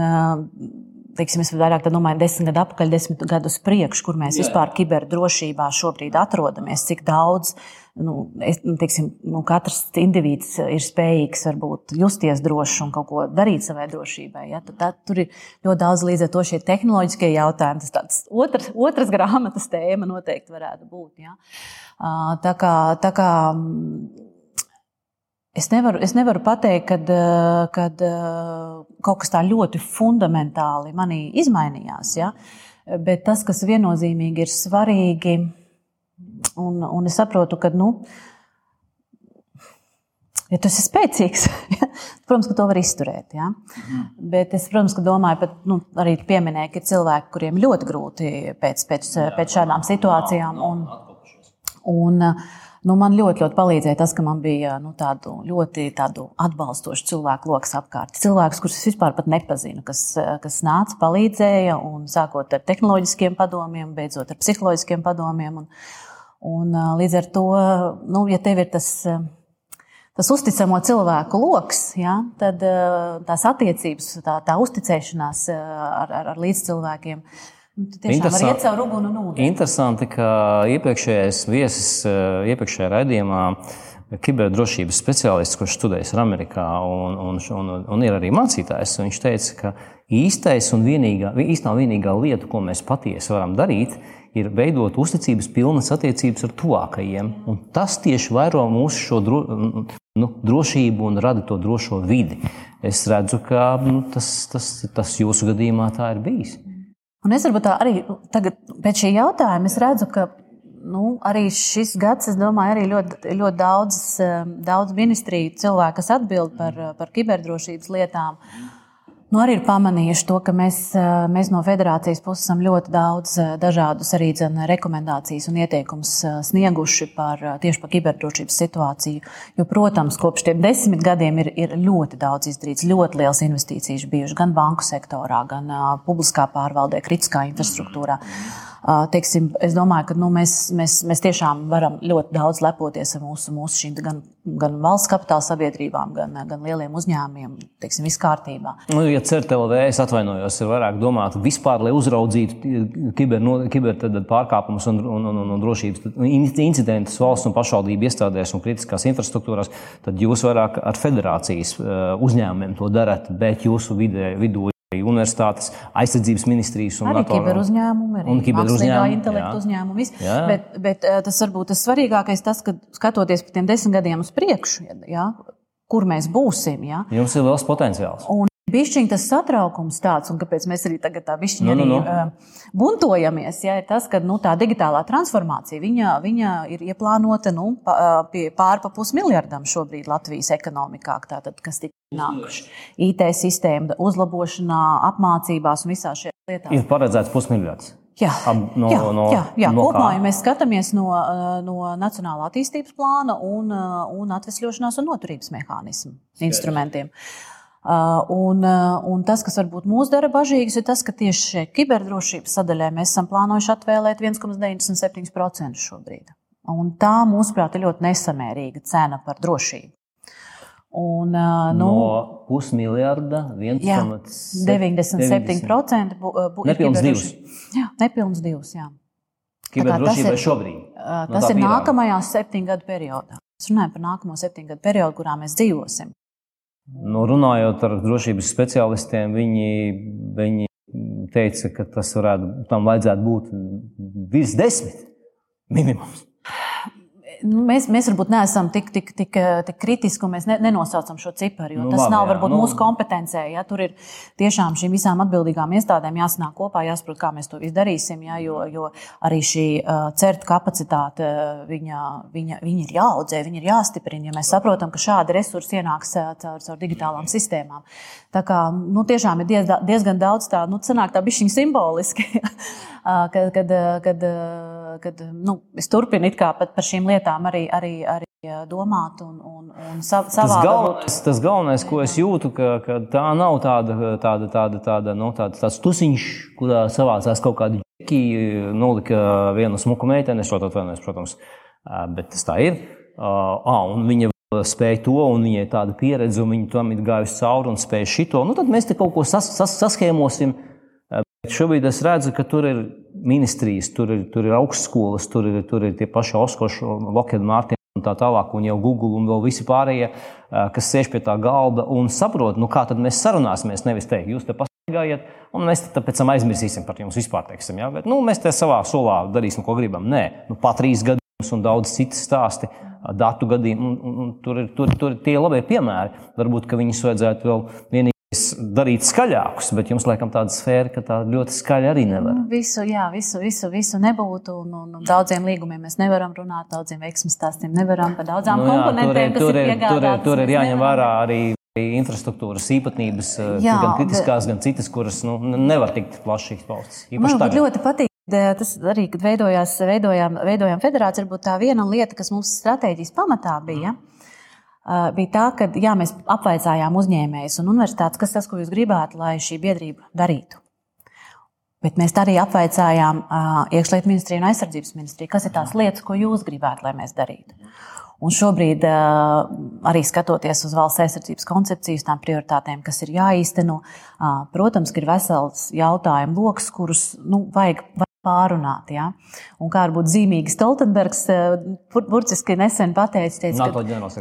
teiksim, es vairāk domāju, desmit gadu atpakaļ, desmit gadus priekš, kur mēs Jā. vispār kiberdrošībā šobrīd atrodamies, cik daudz. Nu, es, nu, teiksim, nu, katrs indivīds ir spējīgs varbūt justies drošs un kaut ko darīt savai drošībai. Ja? Tad, tad, tur ir ļoti daudz līdz ar to šie tehnoloģiskie jautājumi. Tas tāds otrs, otras grāmatas tēma noteikti varētu būt. Ja? Tā kā, tā kā Es nevaru, es nevaru pateikt, kad, kad kaut kas tā ļoti fundamentāli manī izmainījās. Ja? Bet tas, kas viennozīmīgi ir svarīgi, un, un es saprotu, ka, nu, ja tu esi spēcīgs, protams, ka to var izturēt. Ja? Mhm. Bet es, protams, domāju, pat nu, arī pieminēju, ka ir cilvēki, kuriem ļoti grūti pēc, pēc, pēc šādām situācijām. Un, un, Nu, man ļoti, ļoti palīdzēja tas, ka man bija nu, tādu ļoti tādu atbalstošu cilvēku lokus apkārt. Cilvēkus, kurus es vispār nepazinu, kas, kas nāca, palīdzēja, un sākot ar tehnoloģiskiem padomiem, beidzot ar psiholoģiskiem padomiem. Un, un, līdz ar to, nu, ja tev ir tas tas uzticamo cilvēku lokus, ja, tad tās attiecības, tā, tā uzticēšanās ar, ar, ar līdzcilvēkiem. Nu, tiešām var iet caur uguni un ūdeni. Interesanti, ka iepriekšējais viesis iepriekšējā raidījumā kiberdrošības speciālists, kurš studējis Amerikā un, un, un, un ir arī mācītājs. Viņš teica, ka īstais un vienīgā, īstenā vienīgā lieta, ko mēs patiesi varam darīt, ir veidot uzticības pilnas attiecības ar tuvākajiem. Un tas tieši vairo mūsu šo dro, nu, drošību un rada to drošo vidi. Es redzu, ka nu, tas, tas, tas jūsu gadījumā tā ir bijis. Un es varbūt arī tagad, pēc šī jautājuma redzu, ka nu, arī šis gads, es domāju, arī ļoti, ļoti daudz, daudz ministriju cilvēku, kas atbild par, par kiberdrošības lietām. Nu, arī ir pamanījuši to, ka mēs, mēs no federācijas puses esam ļoti daudz dažādus arī dzen, rekomendācijas un ieteikumus snieguši par, tieši par kiberdrošības situāciju. Jo, protams, kopš tiem desmit gadiem ir, ir ļoti daudz izdarīts, ļoti liels investīcijas bijušas gan banku sektorā, gan uh, publiskā pārvaldē, kritiskā infrastruktūrā. Mm teiksim, es domāju, ka nu, mēs, mēs, mēs tiešām varam ļoti daudz lepoties ar mūsu, mūsu šīm gan, gan valsts kapitāla sabiedrībām, gan, gan lieliem uzņēmumiem. Teiksim, viss kārtībā. Nu, ja CERTLV, es atvainojos, ir vairāk domāta vispār, lai uzraudzītu kiber, no, kiber pārkāpumus un, un, un, un, un drošības incidentus valsts un pašvaldību iestādēs un kritiskās infrastruktūrās, tad jūs vairāk ar federācijas uzņēmumiem to darat, bet jūsu vidē, vidū universitātes, aizsardzības ministrijas un arī kiberuzņēmumi, arī kiberuzņēmumi, intelektu uzņēmumi. Bet, bet eh, tas varbūt tas svarīgākais, tas, ka skatoties pa tiem desmit gadiem uz priekšu, ja, kur mēs būsim. Ja, Jums ir liels potenciāls. Un Bišķiņ tas satraukums tāds, un kāpēc mēs arī tagad tā bišķiņ nu, nu, nu. arī uh, buntojamies, ja, ir tas, ka nu, tā digitālā transformācija, viņa, viņa ir ieplānota nu, pie pārpa pusmiljardam šobrīd Latvijas ekonomikā, tātad, kas tika nākuši IT sistēma uzlabošanā, apmācībās un visā šajā lietā. Ir paredzēts pusmiljards. Jā, Ab, no, jā, no, jā, jā. No kopumā, ja mēs skatāmies no, no Nacionālā attīstības plāna un, un atvesļošanās un noturības mehānismu instrumentiem. Uh, un, uh, un tas, kas varbūt mūs dara bažīgus, ir tas, ka tieši šai kiberdrošības sadaļai mēs esam plānojuši atvēlēt 1,97% šobrīd. Un tā, mūsuprāt, ir ļoti nesamērīga cena par drošību. Un, uh, nu, no pusmiljarda 1,97% būs nepilns divs. Jā, nepilns divs. Jā. Kiberdrošībai šobrīd. No tas ir nākamajā septiņu gadu periodā. Mēs runājam par nākamo septiņu gadu periodu, kurā mēs dzīvosim. Nu, runājot ar drošības speciālistiem, viņi, viņi teica, ka tas varētu, tam vajadzētu būt virs desmit minimums nu, mēs, mēs varbūt neesam tik, tik, tik, tik kritiski, un mēs ne, nenosaucam šo ciparu, jo nu, tas labi, nav varbūt jā, nu, mūsu kompetencē. Ja? Tur ir tiešām šīm visām atbildīgām iestādēm jāsanāk kopā, jāsaprot, kā mēs to visu darīsim, ja? jo, jo arī šī uh, certa kapacitāte viņa, viņa, viņa ir jāaudzē, viņa ir jāstiprina, ja mēs saprotam, ka šādi resursi ienāks caur, caur digitālām sistēmām. Tā kā nu, tiešām ir diez, diezgan daudz tā, nu, sanāk tā bišķiņa simboliski. kad, kad, kad, kad nu, es turpinu par šīm lietām arī, arī, arī domāt un, un, un sav, savā tas galvenais, tas galvenais, ko es jūtu, ka, ka tā nav tāda, tāda, tāda, tāda, no, nu, tāda, tāds tusiņš, kurā savācās kaut kādi ģeki, nolika vienu smuku meiteni, es to atvainojos, protams, bet tas tā ir. Uh, un viņa spēja to, un viņai tāda pieredze, un viņa tam ir gājusi cauri un spēja šito. Nu, tad mēs te kaut ko sas, sas, saskēmosim. Šobrīd es redzu, ka tur ir ministrijas, tur ir, tur ir augstskolas, tur ir, tur ir tie paši Oskoši, Lockheed Martin un tā tālāk, un jau Google un vēl visi pārējie, kas sēž pie tā galda un saprot, nu kā tad mēs sarunāsimies. Nevis teikt, jūs te pastaigājiet, un mēs te pēc tam aizmirsīsim par jums vispār, teiksim, ja? bet nu, mēs te savā solā darīsim, ko gribam. Nē, nu, pat trīs gadus un daudz citas stāsti datu gadījumu. Un, un, un tur, ir, tur, tur ir tie labie piemēri. Varbūt viņus vajadzētu vēl vienīgi darīt skaļākus, bet jums laikam tāda sfēra, ka tā ļoti skaļi arī nevar. Nu, visu, jā, visu, visu, visu nebūtu. Un, un daudziem līgumiem mēs nevaram runāt, daudziem veiksmju stāstiem nevaram par daudzām nu, jā, komponentēm, tur ir, tur ir, tur ir, tur ir jāņem vērā arī infrastruktūras īpatnības, jā, gan kritiskās, bet... gan citas, kuras nu, nevar tikt plaši izpaustas. Man ļoti patīk. Tas arī, kad veidojās, veidojām, veidojām federāciju, varbūt tā viena lieta, kas mums stratēģijas pamatā bija. Mm Eh, bija tā, ka jā, mēs apvaicājām uzņēmējus un universitātes, kas tas, ko jūs gribētu, lai šī biedrība darītu. Bet mēs arī apvaicājām uh, iekšlietu ministriju un aizsardzības ministriju, kas ir tās lietas, ko jūs gribētu, lai mēs darītu. Un šobrīd, arī skatoties uz valsts aizsardzības koncepciju, tām prioritātēm, kas ir jāīsteno, protams, ir vesels jautājumu lokus, kurus nu, vajag pārunāt. Ja? Un kā varbūt zīmīgi Stoltenbergs burtiski nesen pateica, teica,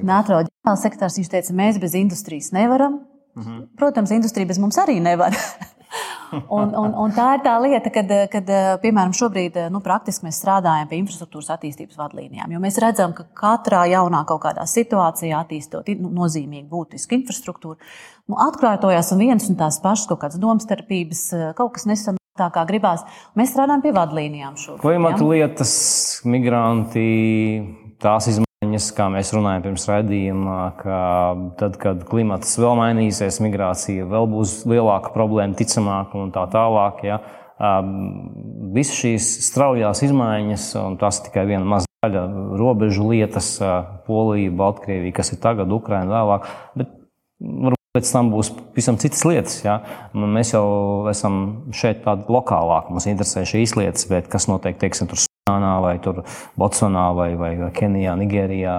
NATO ģenerālsekretārs. Viņš teica, mēs bez industrijas nevaram. Mhm. Protams, industrija bez mums arī nevar. un, un, un tā ir tā lieta, kad, kad piemēram, šobrīd nu, praktiski mēs strādājam pie infrastruktūras attīstības vadlīnijām. Jo mēs redzam, ka katrā jaunā kaut kādā situācijā, attīstot nu, nozīmīgi būtisku infrastruktūru, nu, atklājas viens un tās pašas kaut kādas domstarpības, kaut kas nesamērā. Tā kā gribās, mēs strādājam pie vadlīnijām šobrīd. Klimata ja? lietas, migranti, tās izmaiņas kā mēs runājam pirms raidījuma, ka tad, kad klimats vēl mainīsies, migrācija vēl būs lielāka problēma, ticamāk un tā tālāk. Ja. Visas šīs straujās izmaiņas, un tas tikai viena maza daļa robežu lietas, Polija, Baltkrievija, kas ir tagad, Ukraina vēlāk. Bet pēc tam būs pavisam citas lietas. Ja? Mēs jau esam šeit tādi lokālāki, mums interesē šīs lietas, bet kas notiek, teiksim, tur vai Botsonā, vai, vai Kenijā, Nigērijā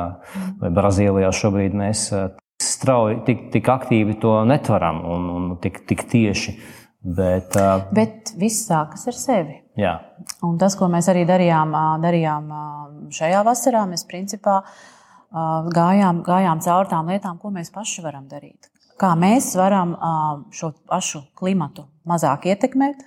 vai Brazīlijā šobrīd mēs eh, strauji, tik, tik aktīvi to netvaram un, un tik, tik tieši. Bet, uh, bet viss sākas ar sevi. Jā. Un tas, ko mēs arī darījām, darījām šajā vasarā, mēs principā gājām, gājām cauri tām lietām, ko mēs paši varam darīt. Kā mēs varam šo pašu klimatu mazāk ietekmēt,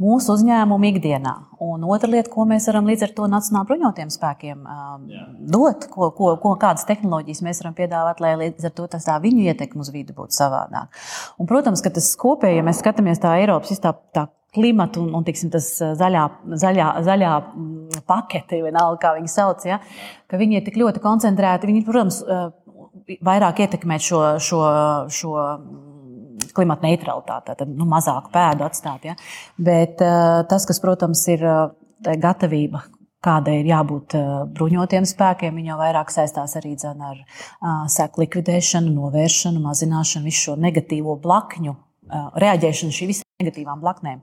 mūsu uzņēmumu ikdienā. Un otra lieta, ko mēs varam līdz ar to Nacionālajiem bruņotajiem spēkiem um, dot, ko, ko, ko, kādas tehnoloģijas mēs varam piedāvāt, lai līdz ar to tas tā viņu ietekme uz vidi būtu savādāk. Un, protams, ka tas kopēji, ja mēs skatāmies tā Eiropas tā, tā klimatu un, un tiksim, tas zaļā, zaļā, zaļā mm, pakete, vienalga, kā viņi sauc, ja, ka viņi ir tik ļoti koncentrēti. Viņi, protams, vairāk ietekmēt šo, šo, šo klimata neutralitāte, tad nu, mazāku pēdu atstāt. Ja? Bet uh, tas, kas, protams, ir uh, gatavība. Kādai ir jābūt uh, bruņotiem spēkiem, viņa jau vairāk saistās arī ar uh, seku likvidēšanu, novēršanu, mazināšanu, visu šo negatīvo blakņu, uh, reaģēšanu šīm visām negatīvām blaknēm.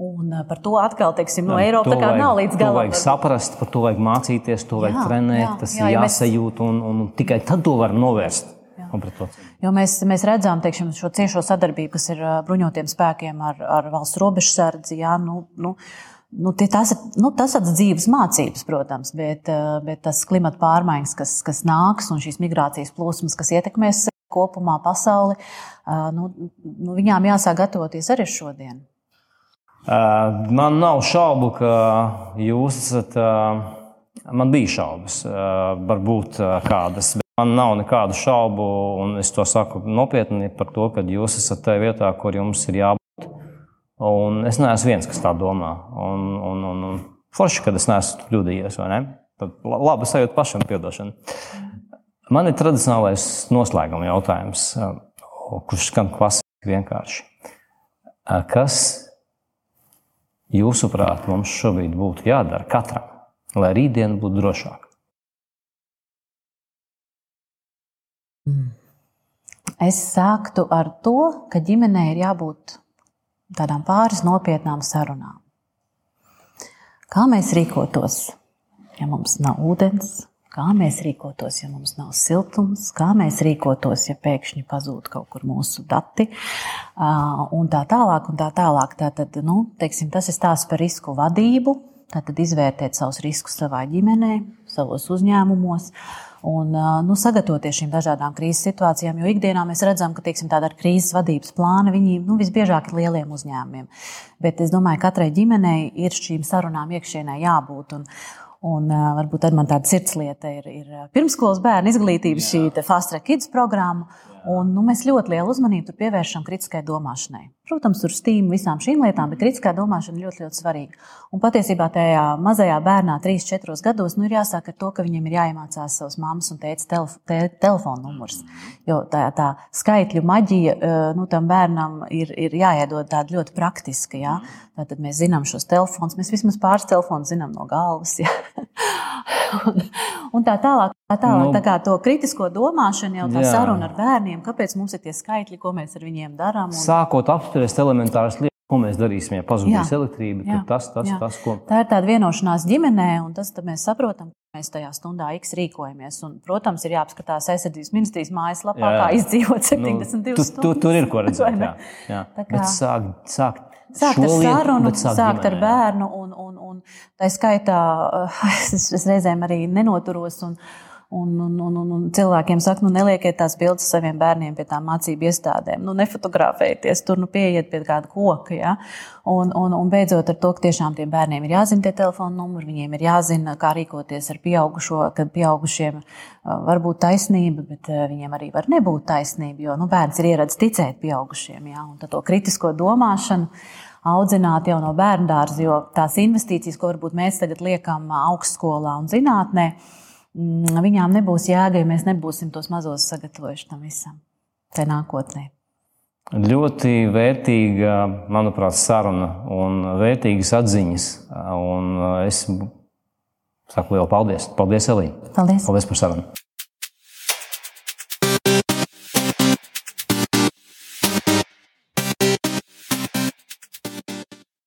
Un par to atkal, teiksim, no Eiropas tā kā vajag, nav līdz galam. To vajag saprast, par to vajag mācīties, to vajag jā, trenēt, jā, tas jā, ir jāsajūt, un, un tikai tad to var novērst. Jo mēs, mēs redzam teikšim, šo ciešo sadarbību, kas ir bruņotiem spēkiem ar, ar valsts robežsardzi. Jā, nu, nu, Nu, tas, nu, tas ir dzīves mācības, protams, bet, bet tas klimata pārmaiņas, kas, kas nāks un šīs migrācijas plūsmas, kas ietekmēs kopumā pasauli, nu, nu, viņām jāsāk gatavoties arī šodien. Man nav šaubu, ka jūs esat. Man bija šaubas, varbūt kādas. Man nav nekādu šaubu, un es to saku nopietni par to, ka jūs esat tajā vietā, kur jums ir jābūt. Un es neesmu viens, kas tā domā. Un, un, un, un forši, kad es neesmu kļūdījies, vai ne? Tad labi sajūta pašam piedošanu. Man ir tradicionālais noslēguma jautājums, kurš skan klasiski vienkārši. Kas jūsuprāt mums šobrīd būtu jādara katram, lai rītdiena būtu drošāka? Es sāktu ar to, ka ģimenei ir jābūt tādām pāris nopietnām sarunām. Kā mēs rīkotos, ja mums nav ūdens, kā mēs rīkotos, ja mums nav siltums, kā mēs rīkotos, ja pēkšņi pazūd kaut kur mūsu dati, un tā tālāk. Un tā tālāk. Tātad, nu, teiksim, tas ir stāsts par risku vadību, tātad izvērtēt savus riskus savā ģimenē, savos uzņēmumos un nu, sagatavoties šīm dažādām krīzes situācijām. Jo ikdienā mēs redzam, ka teiksim, tāda krīzes vadības plāna viņi nu, visbiežāk ir lieliem uzņēmumiem. Bet es domāju, ka katrai ģimenei ir šīm sarunām iekšienē jābūt. Un, Un, uh, varbūt arī man tāda sirdslieta ir, ir pirmskolas bērnu izglītības, šī Fast Track Kids programma. Un, nu, mēs ļoti lielu uzmanību pievēršam kritiskai domāšanai. Protams, tur stīm visām šīm lietām, bet kritiskā domāšana ļoti, ļoti svarīga. Un patiesībā tajā mazajā bērnā, 3, 4 gados, nu, ir jāsāk ar to, ka viņiem ir jāiemācās savas mammas un tēta telef te telefona numurs. Jo tā, tā skaitļu maģija nu, tam bērnam ir, ir jāiedod tāda ļoti praktiska. Ja? Tad mēs zinām šos telefonus, mēs vismaz pāris telefonus zinām no galvas. Ja? un, un tā tālāk. Tā, tālāk, nu, tā kā to kritisko domāšanu, jau tā jā. saruna ar bērniem, kāpēc mums ir tie skaitļi, ko mēs ar viņiem darām. Un... Sākot apspriest elementāras lietas, Ko mēs darīsim, ja pazudīs elektrība? Jā, tas, tas, jā. tas, ko. Tā ir tāda vienošanās ģimenē, un tas mēs saprotam, mēs tajā stundā X rīkojamies. Un, protams, ir jāapskatās aizsardzības ministrijas mājaslapā, jā, jā. kā izdzīvot 72 nu, tu, stundas. Tu, tur ir ko redzēt. Jā, jā. Tā kā... Bet sāk, sāk Sākt ar sarunu, sākt, sākt ar bērnu, un, un, un tā skaitā es, es reizēm arī nenoturos. Un, Un, un, un, un, un cilvēkiem saka, nu, nelieciet tās bildes saviem bērniem pie tām mācību iestādēm. Nu, nefotografējieties tur, nu, pieiet pie kāda koka. Ja? Un, un, un beidzot ar to, ka tiešām tiem bērniem ir jāzina tie telefona numuri, viņiem ir jāzina, kā rīkoties ar pieaugušo, kad pieaugušiem var būt taisnība, bet viņiem arī var nebūt taisnība. Jo nu, bērns ir ieradzis ticēt pieaugušiem, ja? un to kritisko domāšanu audzināt jau no bērnu dārza, jo tās investīcijas, ko varbūt mēs tagad liekam augstskolā un zinātnē, viņām nebūs jēga, ja mēs nebūsim tos mazos sagatavojuši tam visam, tai nākotnē. Ļoti vērtīga, manuprāt, saruna un vērtīgas atziņas. Un es saku lielu paldies. Paldies, Elīna. Paldies. paldies par sarunu.